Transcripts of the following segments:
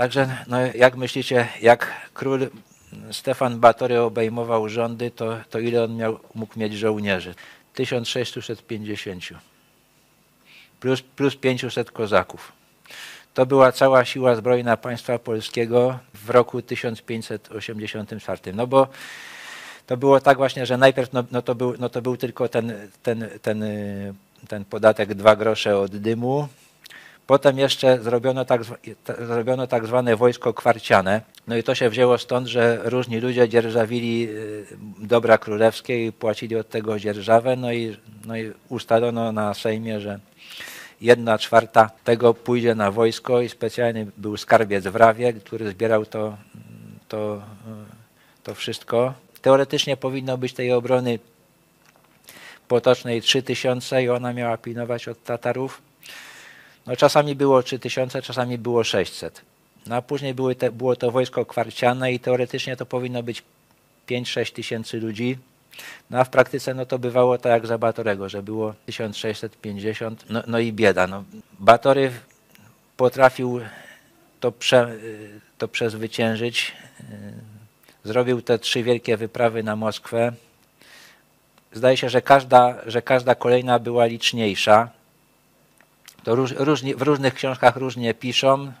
Także no, jak myślicie, jak król Stefan Batory obejmował rządy, to, to ile on miał, mógł mieć żołnierzy? 1650 plus, plus 500 kozaków. To była cała siła zbrojna państwa polskiego w roku 1584. No bo to było tak właśnie, że najpierw no, no to, był, no to był tylko ten, ten, ten, ten podatek dwa grosze od dymu. Potem jeszcze zrobiono tak, zrobiono tak zwane wojsko kwarciane. No i to się wzięło stąd, że różni ludzie dzierżawili y, dobra królewskie i płacili od tego dzierżawę. No i, no i ustalono na Sejmie, że jedna czwarta tego pójdzie na wojsko i specjalny był skarbiec w Rawie, który zbierał to, to, to wszystko. Teoretycznie powinno być tej obrony potocznej 3000 i ona miała pilnować od Tatarów. No czasami było 3000, czasami było 600. No a później były te, było to wojsko kwarciane i teoretycznie to powinno być 5-6 tysięcy ludzi. No a w praktyce no to bywało tak jak za Batorego, że było 1650, no, no i bieda. No. Batory potrafił to, prze, to przezwyciężyć. Zrobił te trzy wielkie wyprawy na Moskwę. Zdaje się, że każda, że każda kolejna była liczniejsza. To róż, różni, w różnych książkach różnie piszą.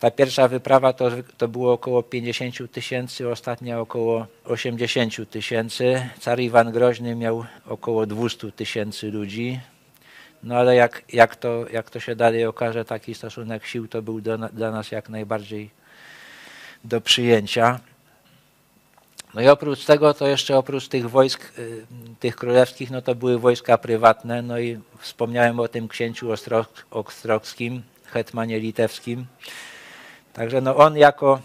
Ta pierwsza wyprawa to, to było około 50 tysięcy, ostatnia około 80 tysięcy. Car Iwan Groźny miał około 200 tysięcy ludzi. No ale jak, jak, to, jak to się dalej okaże, taki stosunek sił to był do, dla nas jak najbardziej do przyjęcia. No i oprócz tego, to jeszcze oprócz tych wojsk, y, tych królewskich, no to były wojska prywatne, no i wspomniałem o tym księciu ostrockim, hetmanie litewskim. Także no on jako,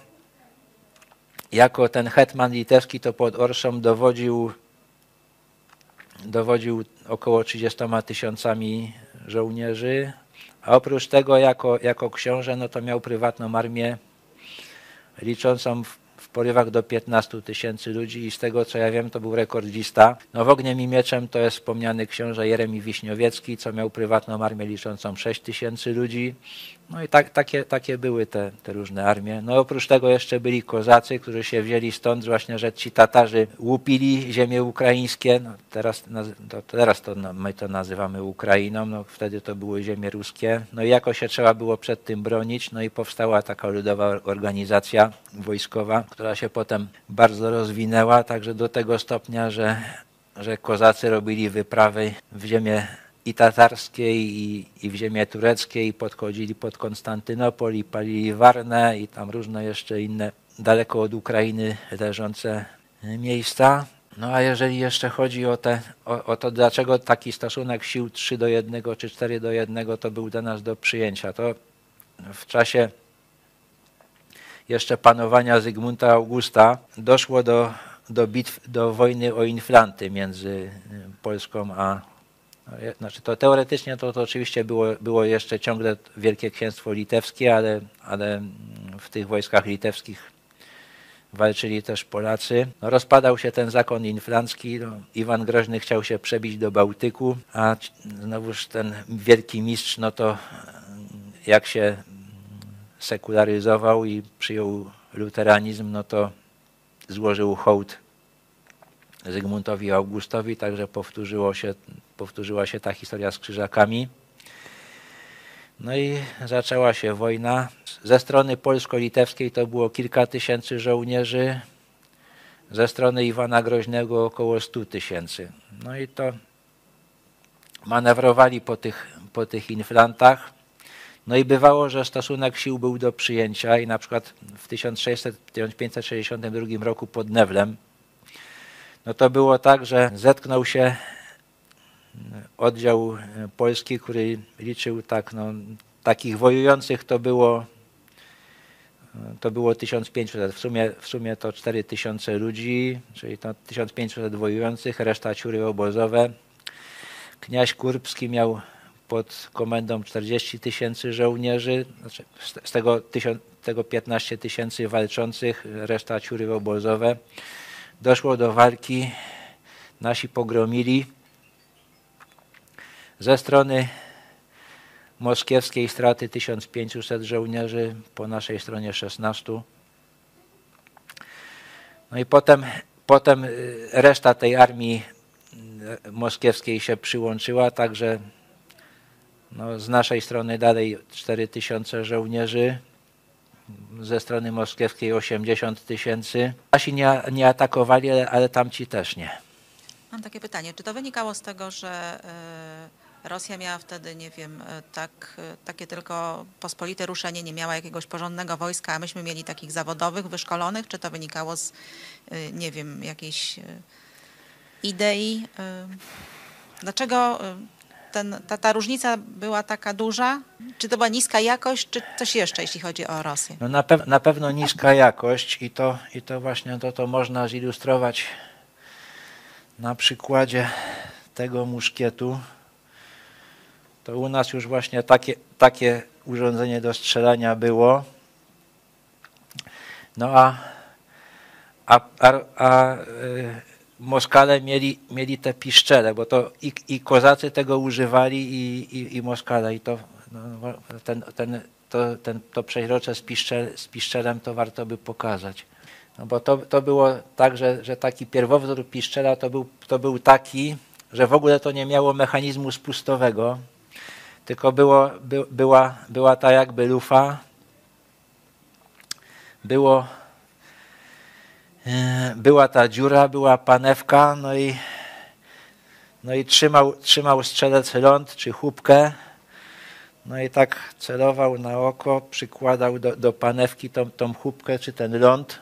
jako ten hetman litewski to pod Orszą dowodził, dowodził około 30 tysiącami żołnierzy, a oprócz tego jako, jako książę no to miał prywatną armię liczącą porywach do 15 tysięcy ludzi i z tego co ja wiem to był rekordzista. No w Ogniem i Mieczem to jest wspomniany książę Jeremi Wiśniowiecki, co miał prywatną armię liczącą 6 tysięcy ludzi. No i tak, takie, takie były te, te różne armie. No oprócz tego jeszcze byli kozacy, którzy się wzięli stąd właśnie, że ci Tatarzy łupili ziemie ukraińskie. No teraz, to, teraz to my to nazywamy Ukrainą, no wtedy to były ziemie ruskie. No i jako się trzeba było przed tym bronić, no i powstała taka ludowa organizacja wojskowa, która się potem bardzo rozwinęła, także do tego stopnia, że, że kozacy robili wyprawy w ziemię i tatarskiej, i, i w ziemię tureckiej, podchodzili pod Konstantynopol, i palili Warnę, i tam różne jeszcze inne daleko od Ukrainy leżące miejsca. No a jeżeli jeszcze chodzi o, te, o, o, to, dlaczego taki stosunek sił 3 do 1 czy 4 do 1 to był dla nas do przyjęcia, to w czasie jeszcze panowania Zygmunta Augusta doszło do, do bitw, do wojny o Inflanty między Polską a znaczy to teoretycznie to, to oczywiście było, było jeszcze ciągle Wielkie Księstwo Litewskie, ale, ale w tych wojskach litewskich walczyli też Polacy. No, rozpadał się ten zakon inflancki. No, Iwan Groźny chciał się przebić do Bałtyku, a znowuż ten wielki mistrz, no to jak się sekularyzował i przyjął luteranizm, no to złożył hołd Zygmuntowi Augustowi, także powtórzyło się, powtórzyła się ta historia z krzyżakami. No i zaczęła się wojna. Ze strony polsko-litewskiej to było kilka tysięcy żołnierzy, ze strony Iwana Groźnego około 100 tysięcy. No i to manewrowali po tych, po tych inflantach. No i bywało, że stosunek sił był do przyjęcia i na przykład w 1600-1562 roku pod Newlem no to było tak, że zetknął się oddział polski, który liczył tak, no, takich wojujących to było to było 1500, w sumie, w sumie to 4000 ludzi, czyli to 1500 wojujących, reszta ciury obozowe. Kniaź Kurbski miał pod komendą 40 tysięcy żołnierzy, znaczy z tego, tego 15 tysięcy walczących, reszta ciury obozowe doszło do walki, nasi pogromili. Ze strony moskiewskiej straty 1500 żołnierzy, po naszej stronie 16. No i potem, potem y, reszta tej armii y, moskiewskiej się przyłączyła, także no, z naszej strony dalej 4000 żołnierzy, ze strony moskiewskiej 80 tysięcy. Nasi nie, nie atakowali, ale, ale tamci też nie. Mam takie pytanie, czy to wynikało z tego, że y, Rosja miała wtedy, nie wiem, y, tak, y, takie tylko pospolite ruszenie, nie miała jakiegoś porządnego wojska, a myśmy mieli takich zawodowych, wyszkolonych, czy to wynikało z, nie wiem, jakiejś idei? Dlaczego ten, ta, ta różnica była taka duża? Czy to była niska jakość, czy coś jeszcze, jeśli chodzi o Rosję? No na, na pewno niska jakość i to, i to właśnie to, to można zilustrować na przykładzie tego muszkietu. To u nas już właśnie takie, takie urządzenie do strzelania było. No a, a, a, a Moskale mieli, mieli te piszczele, bo to i, i kozacy tego używali i, i, i. I to, no, ten, ten, to, ten, to przeźrocze z, piszczel, z piszczelem to warto by pokazać. No bo to, to było tak, że, że taki pierwowzór piszczela to był, to był taki, że w ogóle to nie miało mechanizmu spustowego, tylko było, by, była, była ta jakby lufa, było była ta dziura, była panewka, no i, no i trzymał, trzymał strzelec ląd czy chłupkę, no i tak celował na oko, przykładał do, do panewki tą, tą chłupkę czy ten ląd.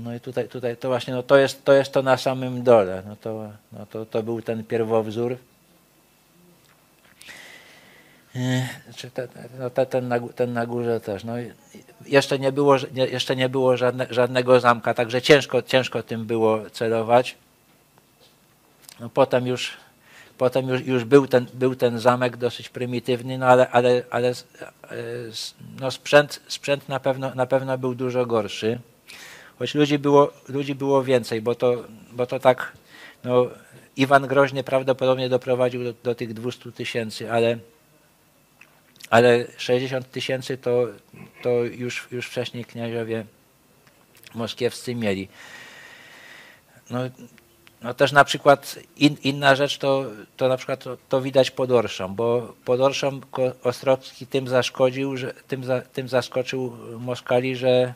No i tutaj, tutaj to właśnie, no to jest, to jest to na samym dole. No to, no to, to był ten pierwowzór. Czy ten, no ten, na, ten na górze też. No, jeszcze nie było, jeszcze nie było żadne, żadnego zamka, także ciężko, ciężko tym było celować. No potem już, potem już, już był, ten, był ten zamek dosyć prymitywny, no ale, ale, ale no sprzęt, sprzęt na, pewno, na pewno był dużo gorszy. Choć ludzi było, ludzi było więcej, bo to, bo to tak, no, Iwan Groźny prawdopodobnie doprowadził do, do tych 200 tysięcy, ale ale 60 tysięcy to, to już, już wcześniej kniaziowie moskiewscy mieli. No, no też na przykład in, inna rzecz to, to na przykład to, to widać pod Orszą, bo pod Orszą Ostrocki tym zaszkodził, że, tym, za, tym zaskoczył Moskali, że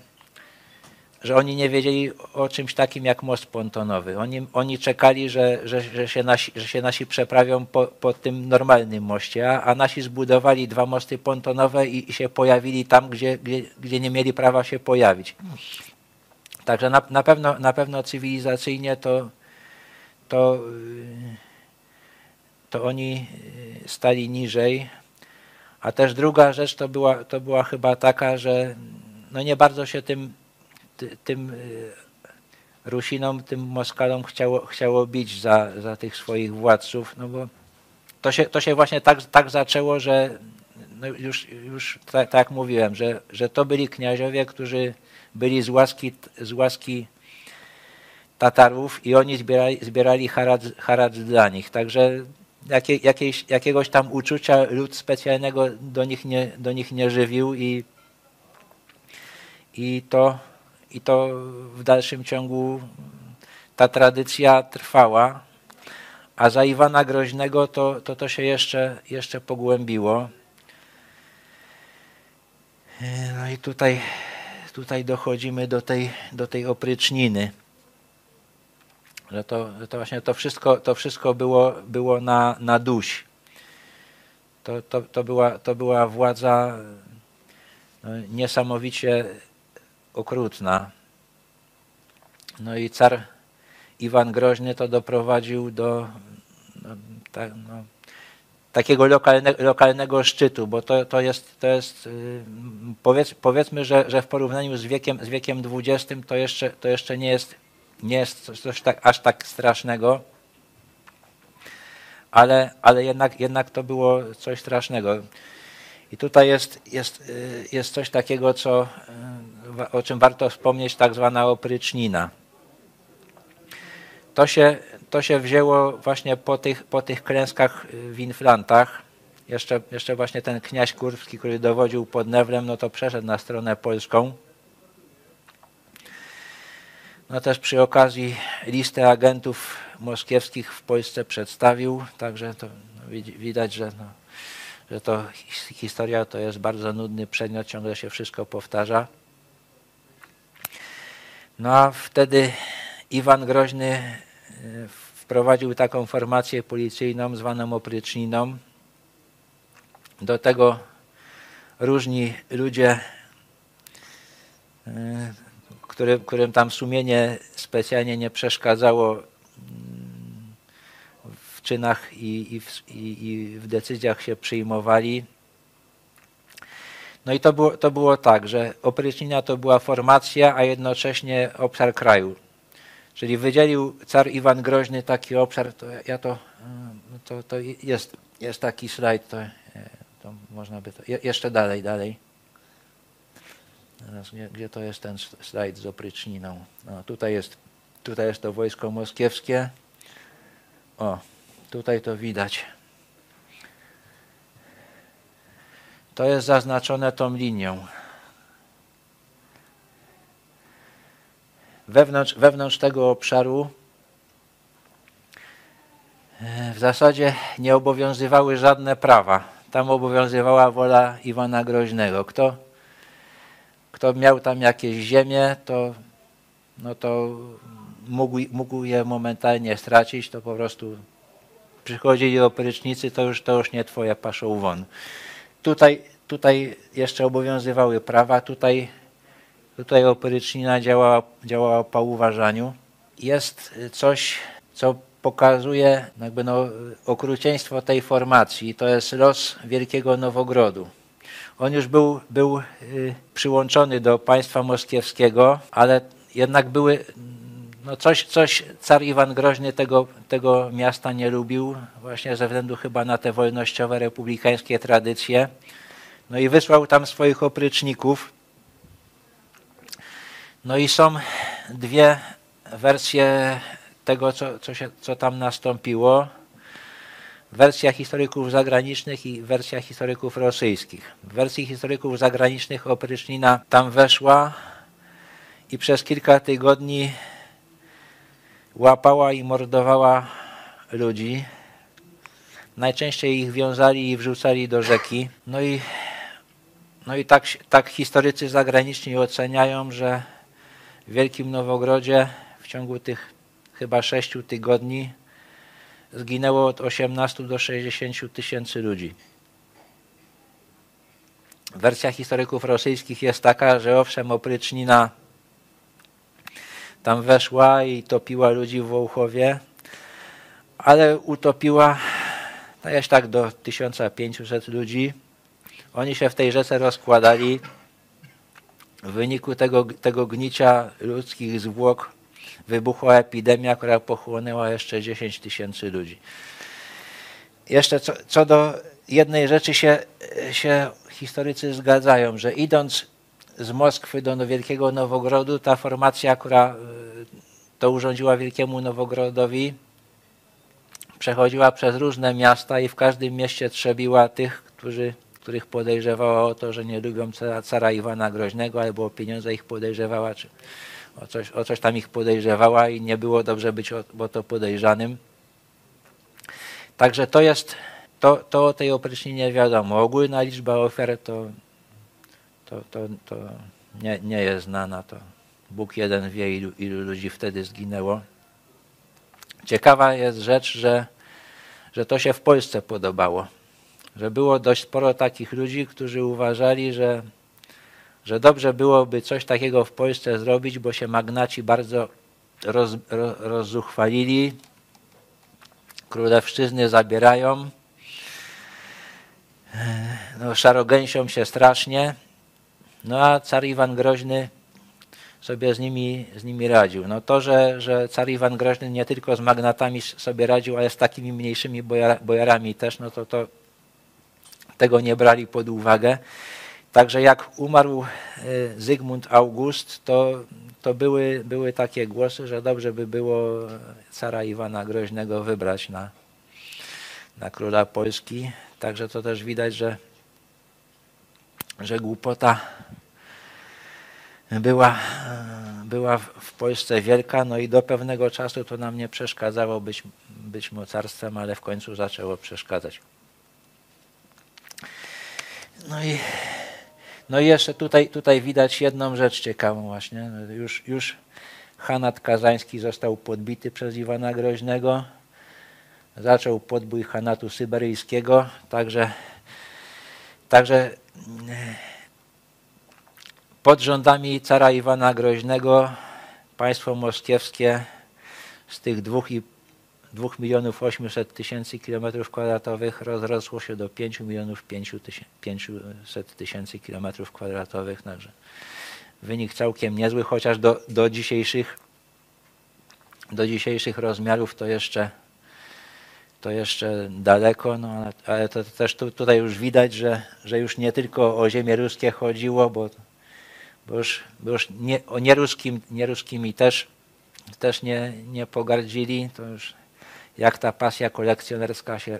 że oni nie wiedzieli o czymś takim jak most pontonowy. Oni, oni czekali, że, że, że, się nasi, że się nasi przeprawią po, po tym normalnym moście, a, a nasi zbudowali dwa mosty pontonowe i, i się pojawili tam, gdzie, gdzie, gdzie nie mieli prawa się pojawić. Także na, na, pewno, na pewno cywilizacyjnie to, to, to oni stali niżej. A też druga rzecz to była, to była chyba taka, że no nie bardzo się tym tym y, Rusinom, tym Moskalom chciało, chciało bić za, za tych swoich władców, no bo to się, to się właśnie tak, tak zaczęło, że no już, już tak, tak mówiłem, że, że to byli kniaziowie, którzy byli z łaski, z łaski Tatarów i oni zbierali, zbierali haracz, haracz dla nich. Także jakie, jakieś, jakiegoś tam uczucia lud specjalnego do nich nie, do nich nie żywił i, i to i to w dalszym ciągu ta tradycja trwała, a za Iwana Groźnego to to, to się jeszcze, jeszcze pogłębiło. No i tutaj, tutaj dochodzimy do tej, do tej opryczniny. Że to, to właśnie to wszystko, to wszystko było, było na, na duś. To, to, to, była, to była władza no, niesamowicie okrutna. No i car Iwan Groźny to doprowadził do no, no, takiego lokalne, lokalnego szczytu, bo to, to jest, to jest y, powiedz, powiedzmy, że, że w porównaniu z wiekiem, z wiekiem XX to jeszcze, to jeszcze nie jest, nie jest coś, coś tak, aż tak strasznego, ale, ale jednak, jednak to było coś strasznego. I tutaj jest, jest, y, jest coś takiego, co, y, o czym warto wspomnieć, tak zwana oprycznina. To się, to się wzięło właśnie po tych, po tych klęskach w Inflantach, jeszcze, jeszcze właśnie ten kniaź kurski, który dowodził pod Newlem, no to przeszedł na stronę polską. No też przy okazji listę agentów moskiewskich w Polsce przedstawił, także to widać, że, no, że to historia to jest bardzo nudny przedmiot, ciągle się wszystko powtarza. No a wtedy Iwan Groźny e, wprowadził taką formację policyjną zwaną opryczniną. Do tego różni ludzie, e, który, którym tam sumienie specjalnie nie przeszkadzało w czynach i, i, w, i, i w decyzjach się przyjmowali. No i to było, to było tak, że Oprycznina to była formacja, a jednocześnie obszar kraju. Czyli wydzielił car Iwan Groźny taki obszar, to ja to, to, to jest, jest taki slajd, to, to można by to, jeszcze dalej, dalej. Gdzie, gdzie to jest ten slajd z opryczniną? No, tutaj, jest, tutaj jest to wojsko moskiewskie. O, tutaj to widać. To jest zaznaczone tą linią. Wewnątrz, wewnątrz tego obszaru e, w zasadzie nie obowiązywały żadne prawa. Tam obowiązywała wola Iwana Groźnego. Kto, kto miał tam jakieś ziemię, to, no to mógł, mógł je momentalnie stracić, to po prostu przychodzili oprycznicy, to już, to już nie twoje paszą won. Tutaj, tutaj jeszcze obowiązywały prawa, tutaj, tutaj operycznina działała, działała po uważaniu. Jest coś, co pokazuje jakby no, okrucieństwo tej formacji. To jest los Wielkiego Nowogrodu. On już był, był y, przyłączony do państwa moskiewskiego, ale jednak były no coś, coś car Iwan Groźny tego, tego miasta nie lubił, właśnie ze względu chyba na te wolnościowe, republikańskie tradycje. No i wysłał tam swoich opryczników. No i są dwie wersje tego, co, co, się, co tam nastąpiło. Wersja historyków zagranicznych i wersja historyków rosyjskich. W wersji historyków zagranicznych oprycznina tam weszła i przez kilka tygodni łapała i mordowała ludzi. Najczęściej ich wiązali i wrzucali do rzeki. No i, no i tak, tak historycy zagraniczni oceniają, że w Wielkim Nowogrodzie w ciągu tych chyba sześciu tygodni zginęło od 18 do 60 tysięcy ludzi. Wersja historyków rosyjskich jest taka, że owszem, oprycznina tam weszła i topiła ludzi w Wołchowie, ale utopiła jakieś tak do 1500 ludzi. Oni się w tej rzece rozkładali. W wyniku tego, tego gnicia ludzkich zwłok wybuchła epidemia, która pochłonęła jeszcze 10 tysięcy ludzi. Jeszcze co, co do jednej rzeczy się, się historycy zgadzają, że idąc z Moskwy do Wielkiego Nowogrodu, ta formacja, która e, to urządziła Wielkiemu Nowogrodowi, przechodziła przez różne miasta i w każdym mieście trzebiła tych, którzy, których podejrzewała o to, że nie lubią cara, cara Iwana Groźnego, albo o pieniądze ich podejrzewała, czy o coś, o coś tam ich podejrzewała i nie było dobrze być o, o to podejrzanym. Także to jest, to, to o tej opryszninie wiadomo. Ogólna liczba ofiar to to, to, to nie, nie jest znana. To Bóg jeden wie, ilu, ilu ludzi wtedy zginęło. Ciekawa jest rzecz, że, że to się w Polsce podobało. Że było dość sporo takich ludzi, którzy uważali, że, że dobrze byłoby coś takiego w Polsce zrobić, bo się magnaci bardzo roz, roz, rozzuchwalili, królewszczyzny zabierają, no, szarogęsią się strasznie no a car Iwan Groźny sobie z nimi, z nimi radził. No to, że, że car Iwan Groźny nie tylko z magnatami sobie radził, ale z takimi mniejszymi bojarami też, no to, to tego nie brali pod uwagę. Także jak umarł e, Zygmunt August, to, to były, były takie głosy, że dobrze by było cara Iwana Groźnego wybrać na, na króla Polski. Także to też widać, że, że głupota była, była w Polsce wielka, no i do pewnego czasu to nam nie przeszkadzało być, być mocarstwem, ale w końcu zaczęło przeszkadzać. No i, no i jeszcze tutaj, tutaj widać jedną rzecz ciekawą właśnie. Już, już Hanat Kazański został podbity przez Iwana Groźnego. Zaczął podbój Hanatu Syberyjskiego, także, także pod rządami cara Iwana Groźnego państwo moskiewskie z tych 2 milionów 800 tysięcy kilometrów kwadratowych rozrosło się do 5 milionów 500 tysięcy kilometrów kwadratowych. Także wynik całkiem niezły, chociaż do, do, dzisiejszych, do dzisiejszych rozmiarów to jeszcze, to jeszcze daleko, no ale, to też tu, tutaj już widać, że, że już nie tylko o ziemię ruskie chodziło, bo bo już, bo już nie, o nieruskim, nieruskimi też, też nie, nie pogardzili. To już jak ta pasja kolekcjonerska się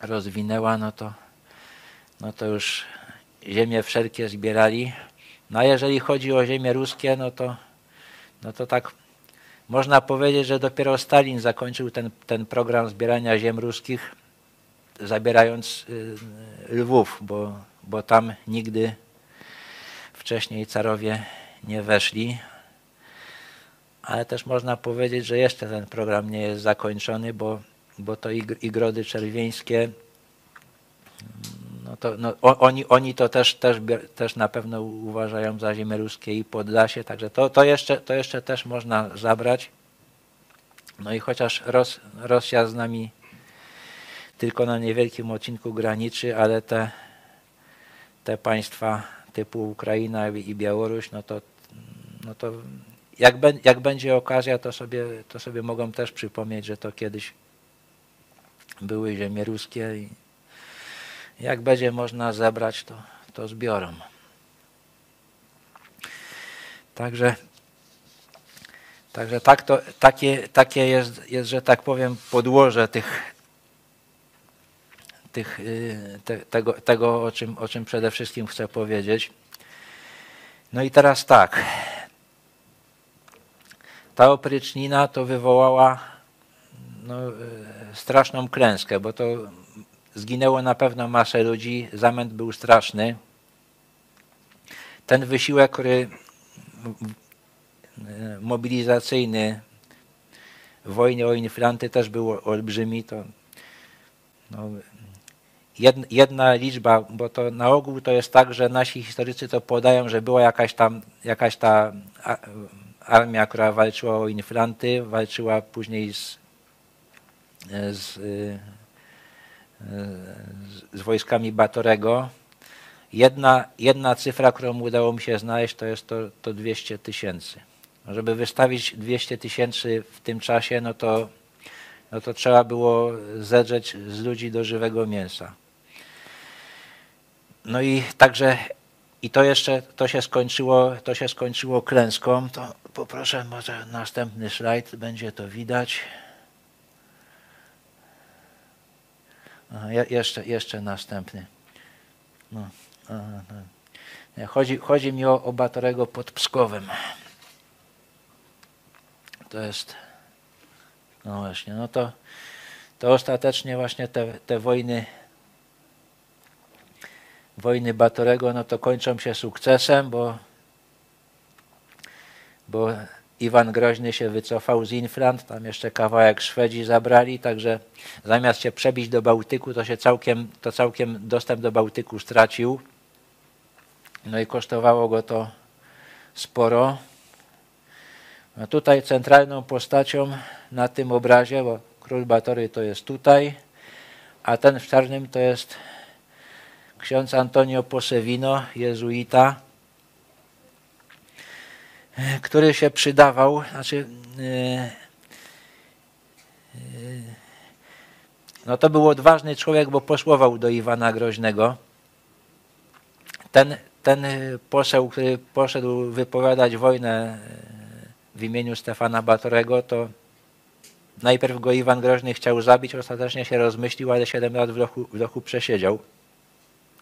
rozwinęła, no to, no to już ziemie wszelkie zbierali. No a jeżeli chodzi o ziemie ruskie, no to, no to tak można powiedzieć, że dopiero Stalin zakończył ten, ten program zbierania ziem ruskich, zabierając y, Lwów, bo, bo tam nigdy wcześniej carowie nie weszli, ale też można powiedzieć, że jeszcze ten program nie jest zakończony, bo, bo to igrody czerwieńskie, no to, no, oni, oni to też, też, też na pewno uważają za ziemię ruskie i Podlasie, także to, to, jeszcze, to jeszcze też można zabrać. No i chociaż Ros, Rosja z nami tylko na niewielkim odcinku graniczy, ale te, te państwa typu Ukraina i Białoruś, no to, no to jak, be, jak będzie okazja, to sobie, to sobie mogą też przypomnieć, że to kiedyś były ziemie ruskie i jak będzie można zebrać, to, to zbiorą. Także, także tak to, takie, takie jest, jest, że tak powiem, podłoże tych, tych, y, te, tego, tego o, czym, o czym przede wszystkim chcę powiedzieć. No i teraz tak. Ta oprycznina to wywołała no, y, straszną klęskę, bo to zginęło na pewno masę ludzi, zamęt był straszny. Ten wysiłek, mobilizacyjny w wojnie o inflanty też był olbrzymi. To, no, jedna liczba, bo to na ogół to jest tak, że nasi historycy to podają, że była jakaś tam, jakaś ta armia, która walczyła o inflanty, walczyła później z, z, z wojskami Batorego. Jedna, jedna cyfra, którą udało mi się znaleźć, to jest to, to 200 tysięcy. Żeby wystawić 200 tysięcy w tym czasie, no to, no to trzeba było zedrzeć z ludzi do żywego mięsa. No i także i to jeszcze to się skończyło, to się skończyło klęską. To poproszę może następny slajd, będzie to widać. Aha, jeszcze, jeszcze następny. No, aha, no. chodzi, chodzi mi o, o Batorego pod Pskowem. To jest, no właśnie, no to, to ostatecznie właśnie te, te wojny wojny Batorego, no to kończą się sukcesem, bo, bo Iwan Groźny się wycofał z Inflant, tam jeszcze kawałek Szwedzi zabrali, także zamiast się przebić do Bałtyku, to się całkiem, to całkiem dostęp do Bałtyku stracił. No i kosztowało go to sporo. No tutaj centralną postacią na tym obrazie, bo król Batory to jest tutaj, a ten w czarnym to jest ksiądz Antonio Posewino, jezuita, który się przydawał, znaczy e, e, no to był odważny człowiek, bo posłował do Iwana Groźnego. Ten, ten poseł, który poszedł wypowiadać wojnę e, w imieniu Stefana Batorego, to najpierw go Iwan Groźny chciał zabić, ostatecznie się rozmyślił, ale 7 lat w lochu, w przesiedział.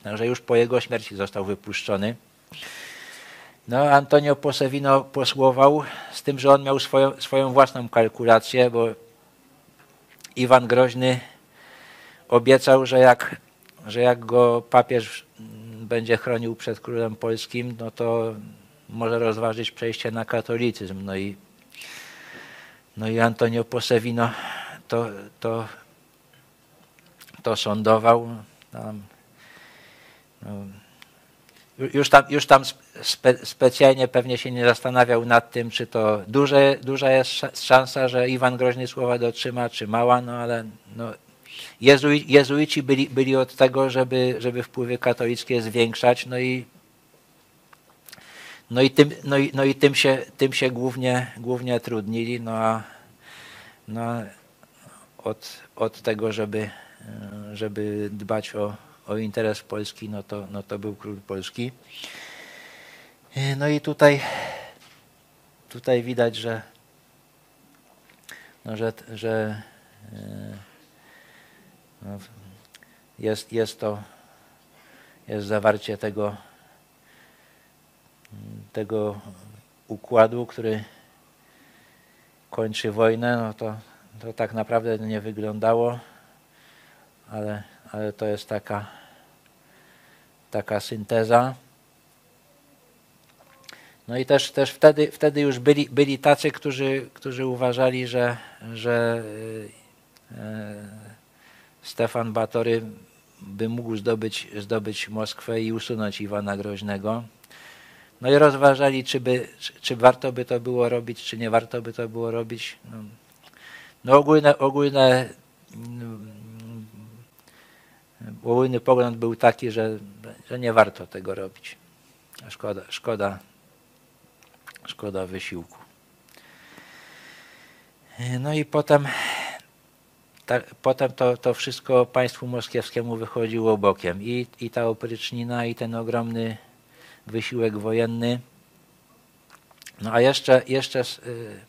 Także już po jego śmierci został wypuszczony. No, Antonio Posewino posłował, z tym, że on miał swoją, swoją własną kalkulację, bo Iwan Groźny obiecał, że jak, że jak go papież będzie chronił przed królem polskim, no to może rozważyć przejście na katolicyzm. No i, no i Antonio Posewino to, to, to sądował. Tam, no, już tam, już tam spe, specjalnie pewnie się nie zastanawiał nad tym, czy to duże, duża jest szansa, że Iwan Groźny słowa dotrzyma, czy mała, no ale no, jezuici byli, byli od tego, żeby, żeby wpływy katolickie zwiększać, no i, no i, tym, no i, no i tym, się, tym się głównie, głównie trudnili, no a no, od, od tego, żeby, żeby dbać o, o interes Polski, no to, no to był król Polski. No i tutaj, tutaj widać, że, no, że, że no, jest, jest to jest zawarcie tego, tego układu, który kończy wojnę, no to, to tak naprawdę nie wyglądało, ale, ale to jest taka, taka synteza. No i też, też wtedy, wtedy już byli, byli tacy, którzy, którzy uważali, że, że e, Stefan Batory by mógł zdobyć, zdobyć Moskwę i usunąć Iwana Groźnego. No i rozważali, czy, by, czy, warto by to było robić, czy nie warto by to było robić. No, no ogólne, ogólne, ogólny pogląd był taki, że, że nie warto tego robić. Szkoda, szkoda, szkoda wysiłku. No i potem tak, potem to, to wszystko państwu moskiewskiemu wychodziło bokiem. I, I ta oprycznina, i ten ogromny wysiłek wojenny. No a jeszcze, jeszcze y,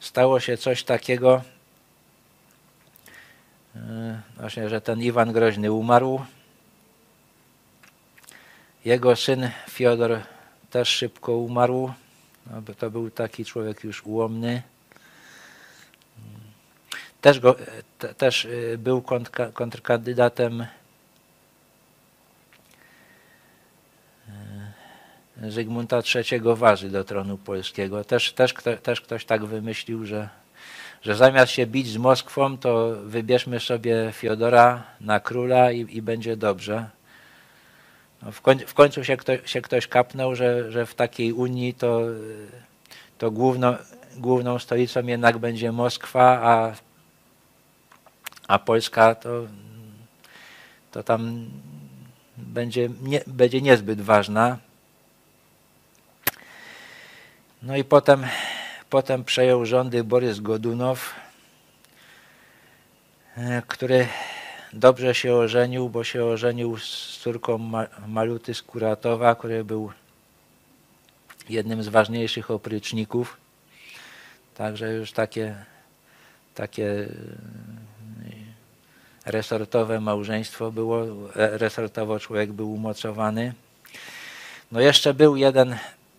stało się coś takiego, y, właśnie, że ten Iwan Groźny umarł. Jego syn Fiodor też szybko umarł. No, to był taki człowiek już ułomny też, go, te, też y, był kontrkandydatem y, Zygmunta III Waży do tronu polskiego. Też, też, też ktoś tak wymyślił, że, że zamiast się bić z Moskwą, to wybierzmy sobie Fiodora na króla i, i będzie dobrze. No w, koń, w, końcu się, kto, się ktoś kapnął, że, że w takiej Unii to, to główną, główną stolicą jednak będzie Moskwa, a a Polska to, to tam będzie, nie, będzie niezbyt ważna. No i potem, potem przejął rządy Borys Godunow, e, który dobrze się ożenił, bo się ożenił z córką Maluty Skuratowa, który był jednym z ważniejszych opryczników. Także już takie, takie resortowe małżeństwo było, e, resortowo człowiek był umocowany. No jeszcze był jeden,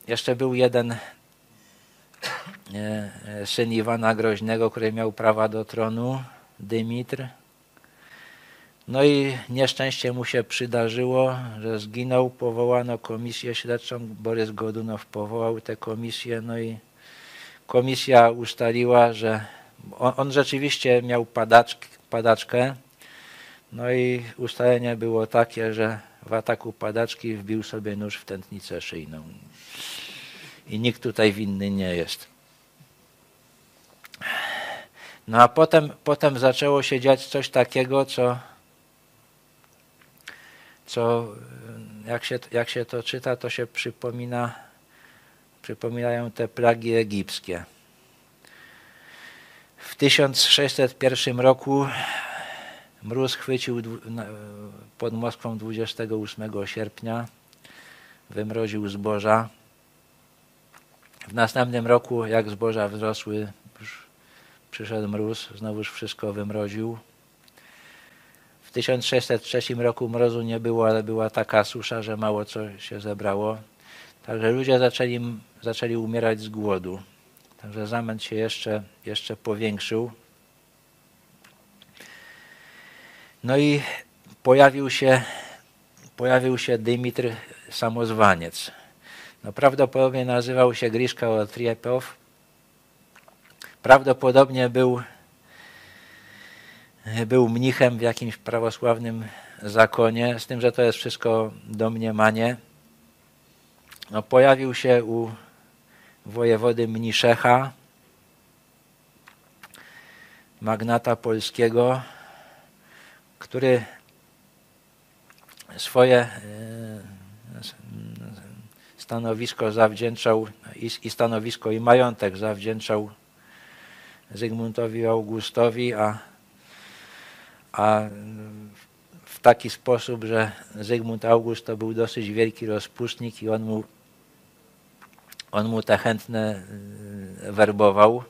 jeszcze był jeden e, e, syn Iwana Groźnego, który miał prawa do tronu, Dymitr. No i nieszczęście mu się przydarzyło, że zginął, powołano komisję śledczą, Borys Godunow powołał tę komisję, no i komisja ustaliła, że on, on rzeczywiście miał padaczk, padaczkę, no i ustalenie było takie, że w ataku padaczki wbił sobie nóż w tętnicę szyjną. I nikt tutaj winny nie jest. No a potem, potem zaczęło się dziać coś takiego, co, co jak, się, jak się to czyta, to się przypomina, przypominają te plagi egipskie. W 1601 roku Mróz chwycił pod Moskwą 28 sierpnia, wymroził zboża. W następnym roku, jak zboża wzrosły, przyszedł mróz, znowuż wszystko wymroził. W 1603 roku mrozu nie było, ale była taka susza, że mało co się zebrało. Także ludzie zaczęli, zaczęli umierać z głodu. Także zamęt się jeszcze, jeszcze powiększył. No i pojawił się, pojawił się Dymitr Samozwaniec. No prawdopodobnie nazywał się Griszka Otriepow. Prawdopodobnie był, był mnichem w jakimś prawosławnym zakonie, z tym, że to jest wszystko domniemanie. No, pojawił się u wojewody Mniszecha, magnata polskiego, który swoje e, stanowisko zawdzięczał i stanowisko i majątek zawdzięczał Zygmuntowi Augustowi, a, a w taki sposób, że Zygmunt August to był dosyć wielki rozpustnik i on mu, on mu te chętne y, werbował.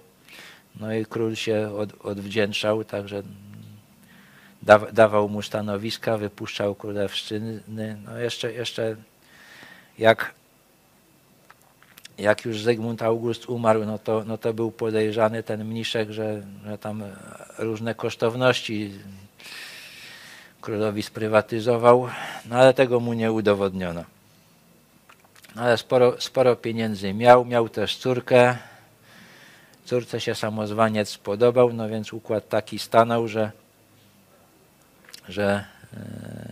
No i król się od, odwdzięczał, także da, dawał mu stanowiska, wypuszczał królewszczyny. No jeszcze, jeszcze jak jak już Zygmunt August umarł, no to, no to był podejrzany ten mniszek, że, że tam różne kosztowności królowi sprywatyzował, no ale tego mu nie udowodniono. No ale sporo, sporo pieniędzy miał, miał też córkę. Córce się samozwaniec spodobał, no więc układ taki stanął, że, że e,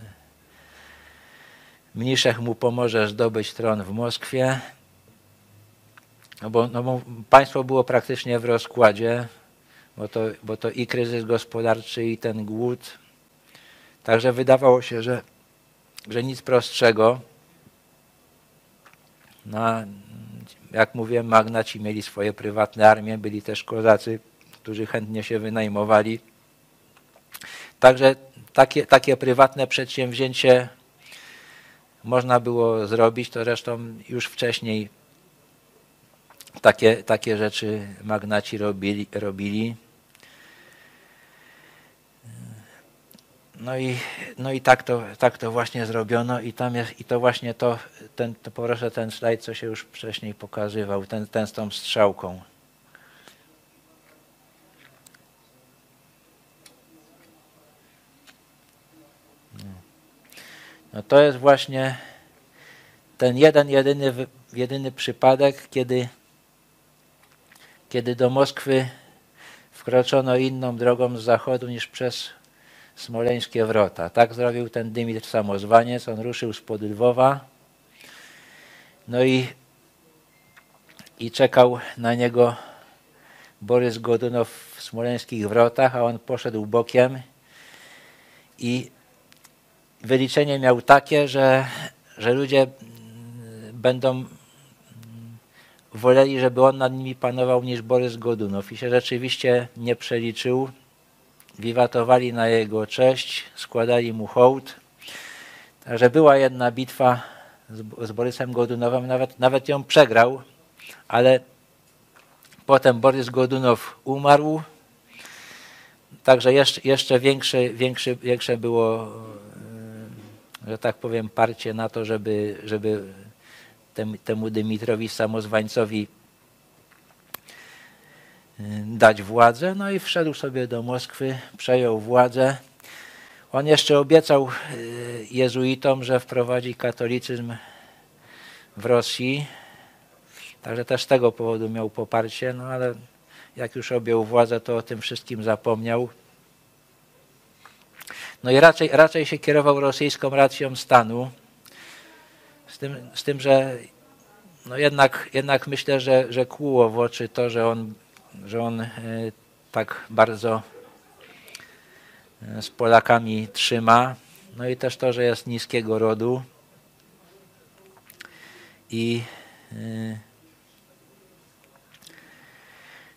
mniszek mu pomoże zdobyć tron w Moskwie, no bo, no bo państwo było praktycznie w rozkładzie, bo to, bo to i kryzys gospodarczy, i ten głód. Także wydawało się, że, że nic prostszego. No, jak mówiłem, magnaci mieli swoje prywatne armie, byli też kozacy, którzy chętnie się wynajmowali. Także takie, takie prywatne przedsięwzięcie można było zrobić, to zresztą już wcześniej takie, takie rzeczy magnaci robili. robili. No i, no i tak, to, tak to właśnie zrobiono i tam jest, i to właśnie to, ten, to poproszę ten slajd, co się już wcześniej pokazywał, ten, ten z tą strzałką. No. to jest właśnie ten jeden, jedyny, jedyny przypadek, kiedy kiedy do Moskwy wkroczono inną drogą z zachodu niż przez smoleńskie wrota. Tak zrobił ten Dymitr Samozwaniec. On ruszył spod Lwowa. No i, i czekał na niego Borys Godunow w smoleńskich wrotach, a on poszedł bokiem i wyliczenie miał takie, że, że ludzie będą woleli, żeby on nad nimi panował niż Borys Godunow i się rzeczywiście nie przeliczył. Wiwatowali na jego cześć, składali mu hołd. Także była jedna bitwa z, Borysem Godunowem, nawet, nawet ją przegrał, ale potem Borys Godunow umarł. Także jeszcze, jeszcze większe, większe, większe było, e, że tak powiem, parcie na to, żeby, żeby temu Dymitrowi Samozwańcowi dać władzę. No i wszedł sobie do Moskwy, przejął władzę. On jeszcze obiecał y, jezuitom, że wprowadzi katolicyzm w Rosji. Także też z tego powodu miał poparcie, no ale jak już objął władzę, to o tym wszystkim zapomniał. No i raczej, raczej się kierował rosyjską racją stanu. Z tym, z tym że no jednak, jednak myślę, że, że kłuło w oczy to, że on, że on e, tak bardzo e, z Polakami trzyma. No i też to, że jest niskiego rodu. I e,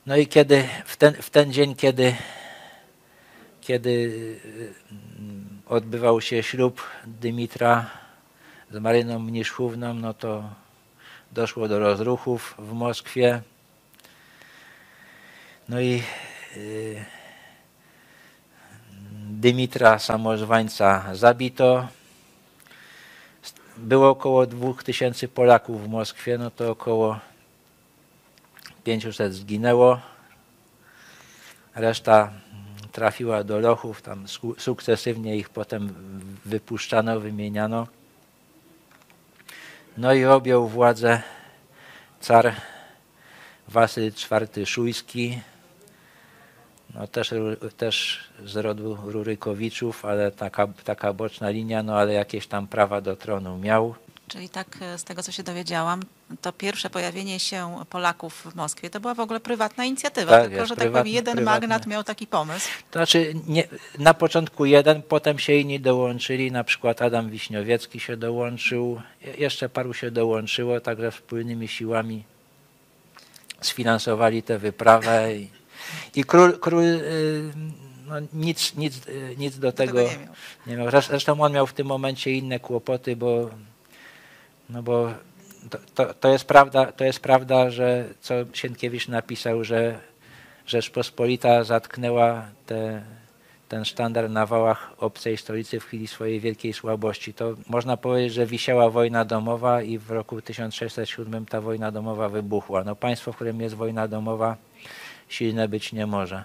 no i kiedy w ten, w ten dzień, kiedy, kiedy odbywał się ślub Dymitra z Maryną Mniszchówną, no to doszło do rozruchów w Moskwie. No i y, Dymitra Samozwańca zabito. Było około 2000 Polaków w Moskwie, no to około 500 zginęło. Reszta trafiła do lochów, tam sukcesywnie ich potem wypuszczano, wymieniano. No i objął władzę car Wasyl IV Szujski, no też, też z rodu Rurykowiczów, ale taka, taka boczna linia, no ale jakieś tam prawa do tronu miał. Czyli tak e, z tego, co się dowiedziałam, to pierwsze pojawienie się Polaków w Moskwie to była w ogóle prywatna inicjatywa, Tak, tylko jest że tak powiem prywatne- jeden prywatne. magnat miał taki pomysł. To znaczy nie, na początku jeden, potem się inni dołączyli, na przykład Adam Wiśniowiecki się dołączył, je- jeszcze paru się dołączyło, także wspólnymi siłami sfinansowali tę wyprawę i, i król, król y, no, nic, nic, y, nic do tego tego nie miał. nie miał. Zresz- Zresztą on miał w tym momencie inne kłopoty, bo, no bo to, to, to, jest prawda, to jest prawda, że co Sienkiewicz napisał, że Rzeczpospolita zatknęła te, ten sztandar na wałach obcej stolicy w chwili swojej wielkiej słabości. To można powiedzieć, że wisiała wojna domowa i w roku 1607 ta wojna domowa wybuchła. No państwo, w którym jest wojna domowa, silne być nie może.